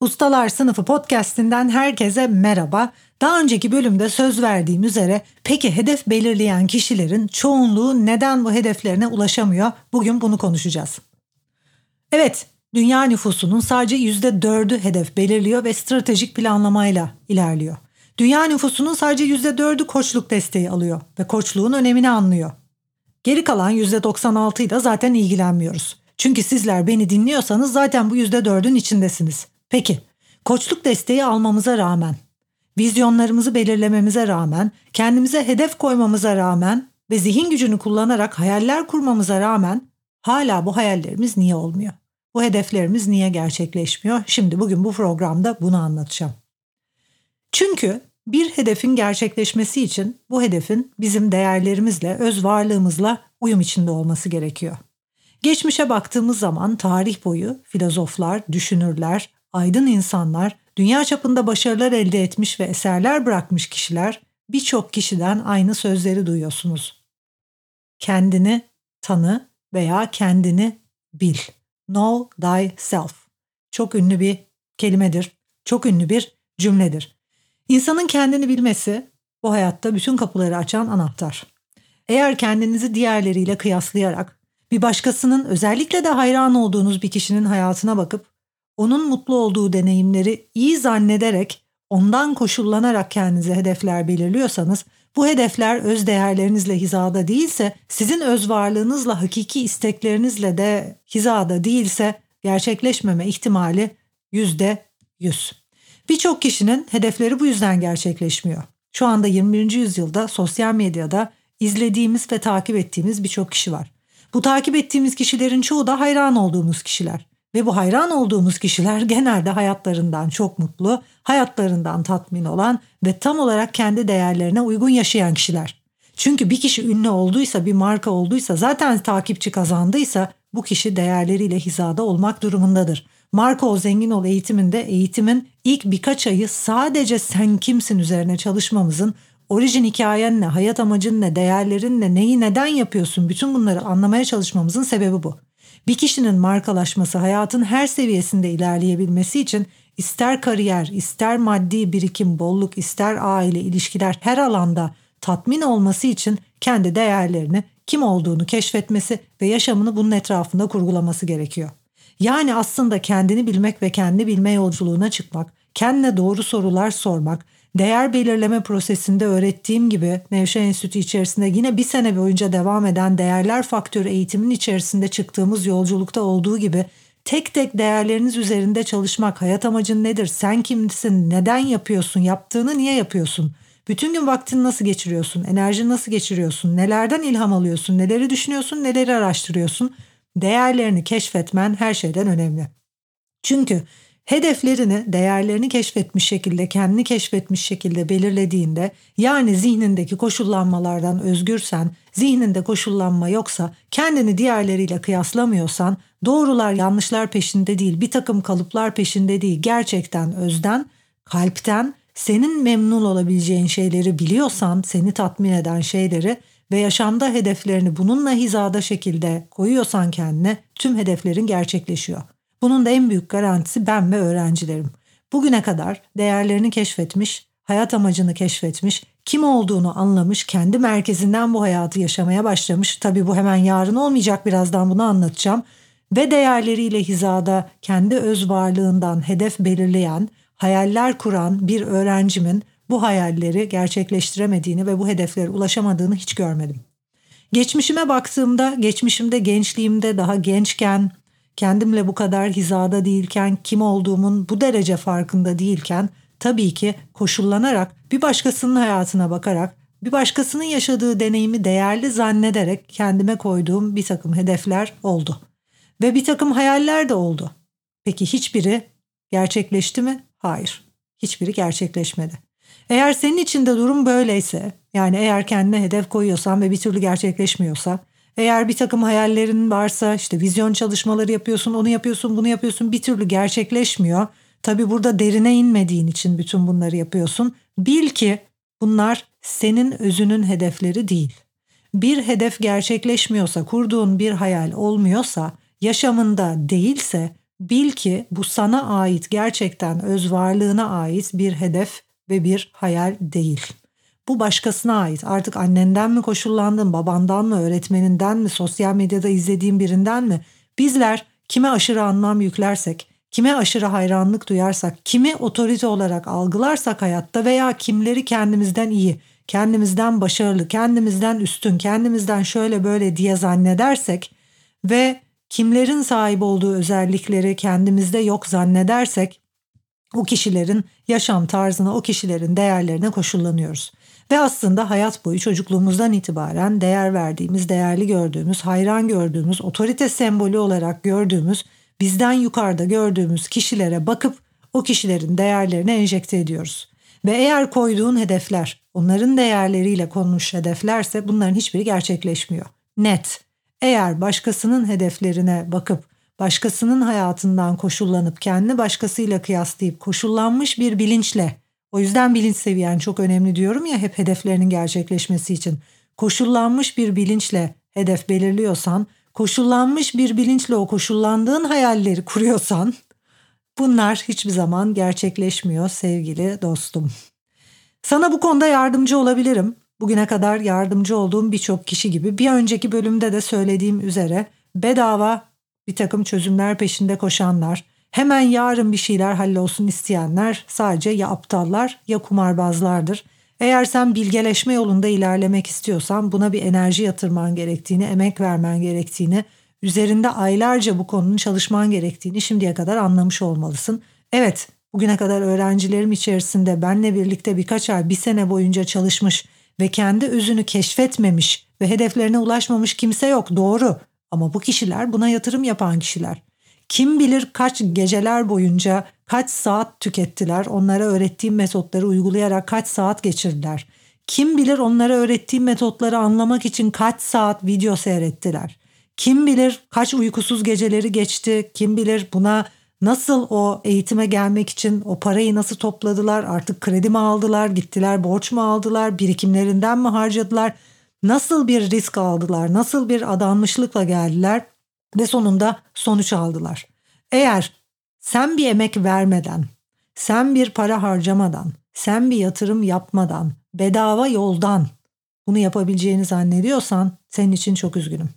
Ustalar Sınıfı podcast'inden herkese merhaba. Daha önceki bölümde söz verdiğim üzere peki hedef belirleyen kişilerin çoğunluğu neden bu hedeflerine ulaşamıyor? Bugün bunu konuşacağız. Evet, dünya nüfusunun sadece %4'ü hedef belirliyor ve stratejik planlamayla ilerliyor. Dünya nüfusunun sadece %4'ü koçluk desteği alıyor ve koçluğun önemini anlıyor. Geri kalan %96'yı da zaten ilgilenmiyoruz. Çünkü sizler beni dinliyorsanız zaten bu %4'ün içindesiniz. Peki, koçluk desteği almamıza rağmen, vizyonlarımızı belirlememize rağmen, kendimize hedef koymamıza rağmen ve zihin gücünü kullanarak hayaller kurmamıza rağmen hala bu hayallerimiz niye olmuyor? Bu hedeflerimiz niye gerçekleşmiyor? Şimdi bugün bu programda bunu anlatacağım. Çünkü bir hedefin gerçekleşmesi için bu hedefin bizim değerlerimizle, öz varlığımızla uyum içinde olması gerekiyor. Geçmişe baktığımız zaman tarih boyu filozoflar, düşünürler, aydın insanlar, dünya çapında başarılar elde etmiş ve eserler bırakmış kişiler birçok kişiden aynı sözleri duyuyorsunuz. Kendini tanı veya kendini bil. Know thyself. Çok ünlü bir kelimedir. Çok ünlü bir cümledir. İnsanın kendini bilmesi bu hayatta bütün kapıları açan anahtar. Eğer kendinizi diğerleriyle kıyaslayarak bir başkasının özellikle de hayran olduğunuz bir kişinin hayatına bakıp onun mutlu olduğu deneyimleri iyi zannederek ondan koşullanarak kendinize hedefler belirliyorsanız bu hedefler öz değerlerinizle hizada değilse, sizin öz varlığınızla, hakiki isteklerinizle de hizada değilse gerçekleşmeme ihtimali yüzde yüz. Birçok kişinin hedefleri bu yüzden gerçekleşmiyor. Şu anda 21. yüzyılda sosyal medyada izlediğimiz ve takip ettiğimiz birçok kişi var. Bu takip ettiğimiz kişilerin çoğu da hayran olduğumuz kişiler. Ve bu hayran olduğumuz kişiler genelde hayatlarından çok mutlu, hayatlarından tatmin olan ve tam olarak kendi değerlerine uygun yaşayan kişiler. Çünkü bir kişi ünlü olduysa, bir marka olduysa, zaten takipçi kazandıysa bu kişi değerleriyle hizada olmak durumundadır. Marka ol zengin ol eğitiminde eğitimin ilk birkaç ayı sadece sen kimsin üzerine çalışmamızın orijin hikayen ne, hayat amacın ne, değerlerin ne, neyi neden yapıyorsun bütün bunları anlamaya çalışmamızın sebebi bu. Bir kişinin markalaşması hayatın her seviyesinde ilerleyebilmesi için ister kariyer, ister maddi birikim, bolluk, ister aile, ilişkiler her alanda tatmin olması için kendi değerlerini, kim olduğunu keşfetmesi ve yaşamını bunun etrafında kurgulaması gerekiyor. Yani aslında kendini bilmek ve kendi bilme yolculuğuna çıkmak, kendine doğru sorular sormak, değer belirleme prosesinde öğrettiğim gibi Nevşehir Enstitü içerisinde yine bir sene boyunca devam eden değerler faktörü eğitimin içerisinde çıktığımız yolculukta olduğu gibi tek tek değerleriniz üzerinde çalışmak, hayat amacın nedir, sen kimsin, neden yapıyorsun, yaptığını niye yapıyorsun, bütün gün vaktini nasıl geçiriyorsun, enerjini nasıl geçiriyorsun, nelerden ilham alıyorsun, neleri düşünüyorsun, neleri araştırıyorsun, değerlerini keşfetmen her şeyden önemli. Çünkü hedeflerini, değerlerini keşfetmiş şekilde, kendini keşfetmiş şekilde belirlediğinde yani zihnindeki koşullanmalardan özgürsen, zihninde koşullanma yoksa, kendini diğerleriyle kıyaslamıyorsan, doğrular yanlışlar peşinde değil, bir takım kalıplar peşinde değil, gerçekten özden, kalpten, senin memnun olabileceğin şeyleri biliyorsan, seni tatmin eden şeyleri ve yaşamda hedeflerini bununla hizada şekilde koyuyorsan kendine tüm hedeflerin gerçekleşiyor. Bunun da en büyük garantisi ben ve öğrencilerim. Bugüne kadar değerlerini keşfetmiş, hayat amacını keşfetmiş, kim olduğunu anlamış, kendi merkezinden bu hayatı yaşamaya başlamış. Tabii bu hemen yarın olmayacak birazdan bunu anlatacağım. Ve değerleriyle hizada kendi öz varlığından hedef belirleyen, hayaller kuran bir öğrencimin bu hayalleri gerçekleştiremediğini ve bu hedeflere ulaşamadığını hiç görmedim. Geçmişime baktığımda, geçmişimde gençliğimde daha gençken, kendimle bu kadar hizada değilken, kim olduğumun bu derece farkında değilken tabii ki koşullanarak bir başkasının hayatına bakarak Bir başkasının yaşadığı deneyimi değerli zannederek kendime koyduğum bir takım hedefler oldu. Ve bir takım hayaller de oldu. Peki hiçbiri gerçekleşti mi? Hayır. Hiçbiri gerçekleşmedi. Eğer senin için de durum böyleyse, yani eğer kendine hedef koyuyorsan ve bir türlü gerçekleşmiyorsa, eğer bir takım hayallerin varsa işte vizyon çalışmaları yapıyorsun, onu yapıyorsun, bunu yapıyorsun bir türlü gerçekleşmiyor. Tabi burada derine inmediğin için bütün bunları yapıyorsun. Bil ki bunlar senin özünün hedefleri değil. Bir hedef gerçekleşmiyorsa, kurduğun bir hayal olmuyorsa, yaşamında değilse bil ki bu sana ait gerçekten öz varlığına ait bir hedef ve bir hayal değil. Bu başkasına ait. Artık annenden mi koşullandın, babandan mı, öğretmeninden mi, sosyal medyada izlediğin birinden mi? Bizler kime aşırı anlam yüklersek, kime aşırı hayranlık duyarsak, kimi otorite olarak algılarsak hayatta veya kimleri kendimizden iyi, kendimizden başarılı, kendimizden üstün, kendimizden şöyle böyle diye zannedersek ve kimlerin sahip olduğu özellikleri kendimizde yok zannedersek o kişilerin yaşam tarzına, o kişilerin değerlerine koşullanıyoruz. Ve aslında hayat boyu çocukluğumuzdan itibaren değer verdiğimiz, değerli gördüğümüz, hayran gördüğümüz, otorite sembolü olarak gördüğümüz, bizden yukarıda gördüğümüz kişilere bakıp o kişilerin değerlerini enjekte ediyoruz. Ve eğer koyduğun hedefler onların değerleriyle konmuş hedeflerse bunların hiçbiri gerçekleşmiyor. Net. Eğer başkasının hedeflerine bakıp başkasının hayatından koşullanıp kendi başkasıyla kıyaslayıp koşullanmış bir bilinçle o yüzden bilinç seviyen çok önemli diyorum ya hep hedeflerinin gerçekleşmesi için. Koşullanmış bir bilinçle hedef belirliyorsan, koşullanmış bir bilinçle o koşullandığın hayalleri kuruyorsan bunlar hiçbir zaman gerçekleşmiyor sevgili dostum. Sana bu konuda yardımcı olabilirim. Bugüne kadar yardımcı olduğum birçok kişi gibi bir önceki bölümde de söylediğim üzere bedava bir takım çözümler peşinde koşanlar, hemen yarın bir şeyler hallolsun isteyenler sadece ya aptallar ya kumarbazlardır. Eğer sen bilgeleşme yolunda ilerlemek istiyorsan buna bir enerji yatırman gerektiğini, emek vermen gerektiğini, üzerinde aylarca bu konunun çalışman gerektiğini şimdiye kadar anlamış olmalısın. Evet, bugüne kadar öğrencilerim içerisinde benle birlikte birkaç ay, bir sene boyunca çalışmış ve kendi özünü keşfetmemiş ve hedeflerine ulaşmamış kimse yok doğru. Ama bu kişiler buna yatırım yapan kişiler. Kim bilir kaç geceler boyunca kaç saat tükettiler, onlara öğrettiğim metotları uygulayarak kaç saat geçirdiler. Kim bilir onlara öğrettiğim metotları anlamak için kaç saat video seyrettiler. Kim bilir kaç uykusuz geceleri geçti, kim bilir buna nasıl o eğitime gelmek için o parayı nasıl topladılar, artık kredi mi aldılar, gittiler borç mu aldılar, birikimlerinden mi harcadılar, nasıl bir risk aldılar, nasıl bir adanmışlıkla geldiler ve sonunda sonuç aldılar. Eğer sen bir emek vermeden, sen bir para harcamadan, sen bir yatırım yapmadan, bedava yoldan bunu yapabileceğini zannediyorsan senin için çok üzgünüm.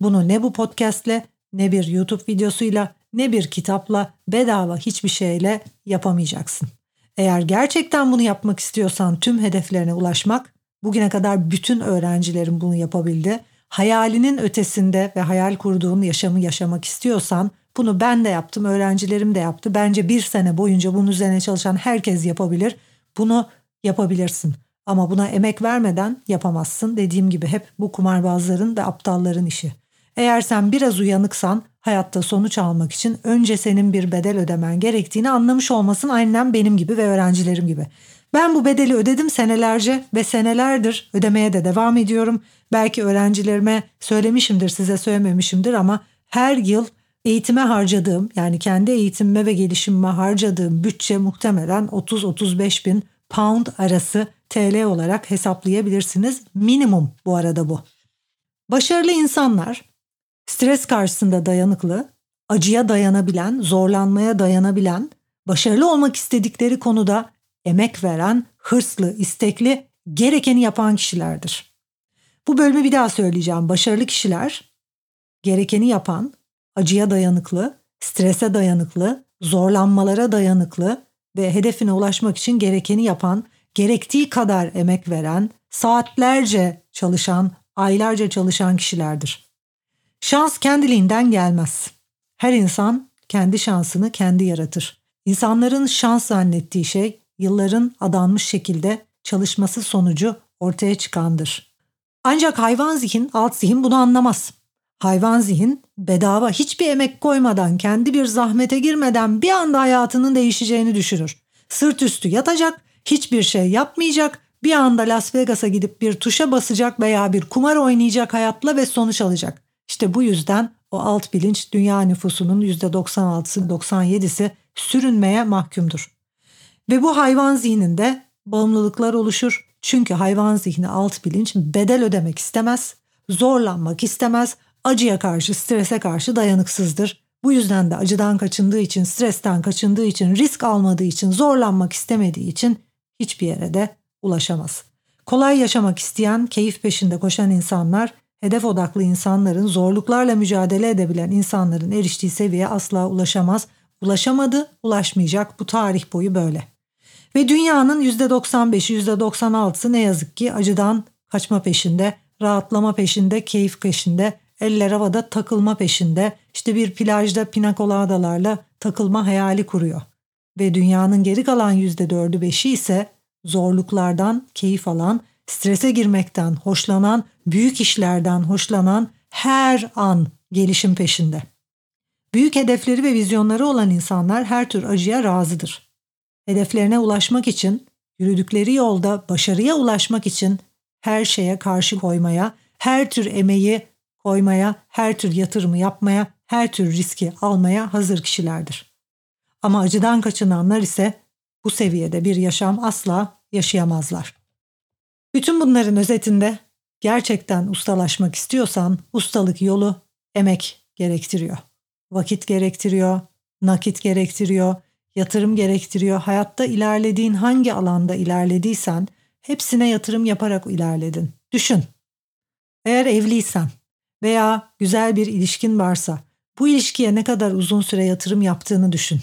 Bunu ne bu podcastle ne bir YouTube videosuyla ne bir kitapla bedava hiçbir şeyle yapamayacaksın. Eğer gerçekten bunu yapmak istiyorsan tüm hedeflerine ulaşmak bugüne kadar bütün öğrencilerin bunu yapabildi. Hayalinin ötesinde ve hayal kurduğun yaşamı yaşamak istiyorsan bunu ben de yaptım, öğrencilerim de yaptı. Bence bir sene boyunca bunun üzerine çalışan herkes yapabilir. Bunu yapabilirsin. Ama buna emek vermeden yapamazsın. Dediğim gibi hep bu kumarbazların ve aptalların işi. Eğer sen biraz uyanıksan hayatta sonuç almak için önce senin bir bedel ödemen gerektiğini anlamış olmasın aynen benim gibi ve öğrencilerim gibi. Ben bu bedeli ödedim senelerce ve senelerdir ödemeye de devam ediyorum. Belki öğrencilerime söylemişimdir, size söylememişimdir ama her yıl eğitime harcadığım yani kendi eğitimime ve gelişimime harcadığım bütçe muhtemelen 30-35 bin pound arası TL olarak hesaplayabilirsiniz. Minimum bu arada bu. Başarılı insanlar Stres karşısında dayanıklı, acıya dayanabilen, zorlanmaya dayanabilen, başarılı olmak istedikleri konuda emek veren, hırslı, istekli, gerekeni yapan kişilerdir. Bu bölümü bir daha söyleyeceğim. Başarılı kişiler gerekeni yapan, acıya dayanıklı, strese dayanıklı, zorlanmalara dayanıklı ve hedefine ulaşmak için gerekeni yapan, gerektiği kadar emek veren, saatlerce çalışan, aylarca çalışan kişilerdir. Şans kendiliğinden gelmez. Her insan kendi şansını kendi yaratır. İnsanların şans zannettiği şey yılların adanmış şekilde çalışması sonucu ortaya çıkandır. Ancak hayvan zihin, alt zihin bunu anlamaz. Hayvan zihin bedava hiçbir emek koymadan, kendi bir zahmete girmeden bir anda hayatının değişeceğini düşünür. Sırt üstü yatacak, hiçbir şey yapmayacak, bir anda Las Vegas'a gidip bir tuşa basacak veya bir kumar oynayacak hayatla ve sonuç alacak. İşte bu yüzden o alt bilinç dünya nüfusunun %96'sı 97'si sürünmeye mahkumdur. Ve bu hayvan zihninde bağımlılıklar oluşur. Çünkü hayvan zihni alt bilinç bedel ödemek istemez, zorlanmak istemez, acıya karşı, strese karşı dayanıksızdır. Bu yüzden de acıdan kaçındığı için, stresten kaçındığı için, risk almadığı için, zorlanmak istemediği için hiçbir yere de ulaşamaz. Kolay yaşamak isteyen, keyif peşinde koşan insanlar, hedef odaklı insanların, zorluklarla mücadele edebilen insanların eriştiği seviyeye asla ulaşamaz. Ulaşamadı, ulaşmayacak. Bu tarih boyu böyle. Ve dünyanın %95'i, %96'sı ne yazık ki acıdan kaçma peşinde, rahatlama peşinde, keyif peşinde, eller havada takılma peşinde, işte bir plajda pinakoladalarla takılma hayali kuruyor. Ve dünyanın geri kalan %4'ü 5'i ise zorluklardan keyif alan, strese girmekten hoşlanan, büyük işlerden hoşlanan her an gelişim peşinde. Büyük hedefleri ve vizyonları olan insanlar her tür acıya razıdır. Hedeflerine ulaşmak için, yürüdükleri yolda başarıya ulaşmak için her şeye karşı koymaya, her tür emeği koymaya, her tür yatırımı yapmaya, her tür riski almaya hazır kişilerdir. Ama acıdan kaçınanlar ise bu seviyede bir yaşam asla yaşayamazlar. Bütün bunların özetinde gerçekten ustalaşmak istiyorsan ustalık yolu emek gerektiriyor. Vakit gerektiriyor, nakit gerektiriyor, yatırım gerektiriyor. Hayatta ilerlediğin hangi alanda ilerlediysen hepsine yatırım yaparak ilerledin. Düşün. Eğer evliysen veya güzel bir ilişkin varsa bu ilişkiye ne kadar uzun süre yatırım yaptığını düşün.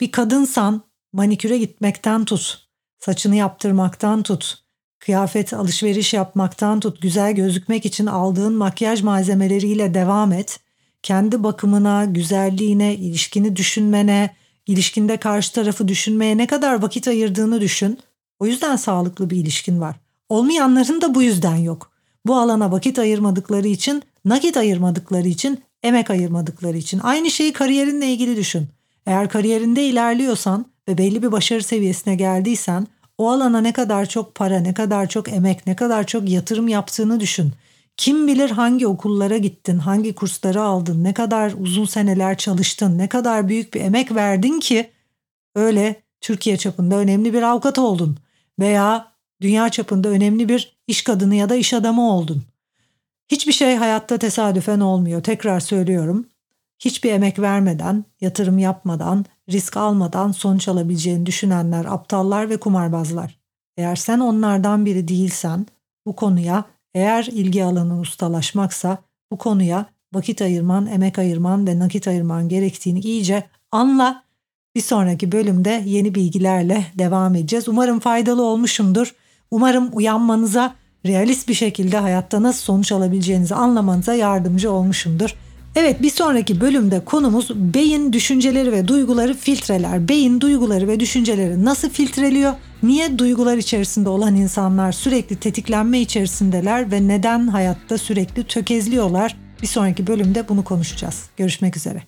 Bir kadınsan maniküre gitmekten tut, saçını yaptırmaktan tut, kıyafet alışveriş yapmaktan tut, güzel gözükmek için aldığın makyaj malzemeleriyle devam et. Kendi bakımına, güzelliğine, ilişkini düşünmene, ilişkinde karşı tarafı düşünmeye ne kadar vakit ayırdığını düşün. O yüzden sağlıklı bir ilişkin var. Olmayanların da bu yüzden yok. Bu alana vakit ayırmadıkları için, nakit ayırmadıkları için, emek ayırmadıkları için. Aynı şeyi kariyerinle ilgili düşün. Eğer kariyerinde ilerliyorsan ve belli bir başarı seviyesine geldiysen o alana ne kadar çok para, ne kadar çok emek, ne kadar çok yatırım yaptığını düşün. Kim bilir hangi okullara gittin, hangi kursları aldın, ne kadar uzun seneler çalıştın, ne kadar büyük bir emek verdin ki öyle Türkiye çapında önemli bir avukat oldun veya dünya çapında önemli bir iş kadını ya da iş adamı oldun. Hiçbir şey hayatta tesadüfen olmuyor. Tekrar söylüyorum. Hiçbir emek vermeden, yatırım yapmadan, risk almadan sonuç alabileceğini düşünenler aptallar ve kumarbazlar. Eğer sen onlardan biri değilsen bu konuya eğer ilgi alanın ustalaşmaksa bu konuya vakit ayırman, emek ayırman ve nakit ayırman gerektiğini iyice anla. Bir sonraki bölümde yeni bilgilerle devam edeceğiz. Umarım faydalı olmuşumdur. Umarım uyanmanıza, realist bir şekilde hayatta nasıl sonuç alabileceğinizi anlamanıza yardımcı olmuşumdur. Evet bir sonraki bölümde konumuz beyin düşünceleri ve duyguları filtreler. Beyin duyguları ve düşünceleri nasıl filtreliyor? Niye duygular içerisinde olan insanlar sürekli tetiklenme içerisindeler ve neden hayatta sürekli tökezliyorlar? Bir sonraki bölümde bunu konuşacağız. Görüşmek üzere.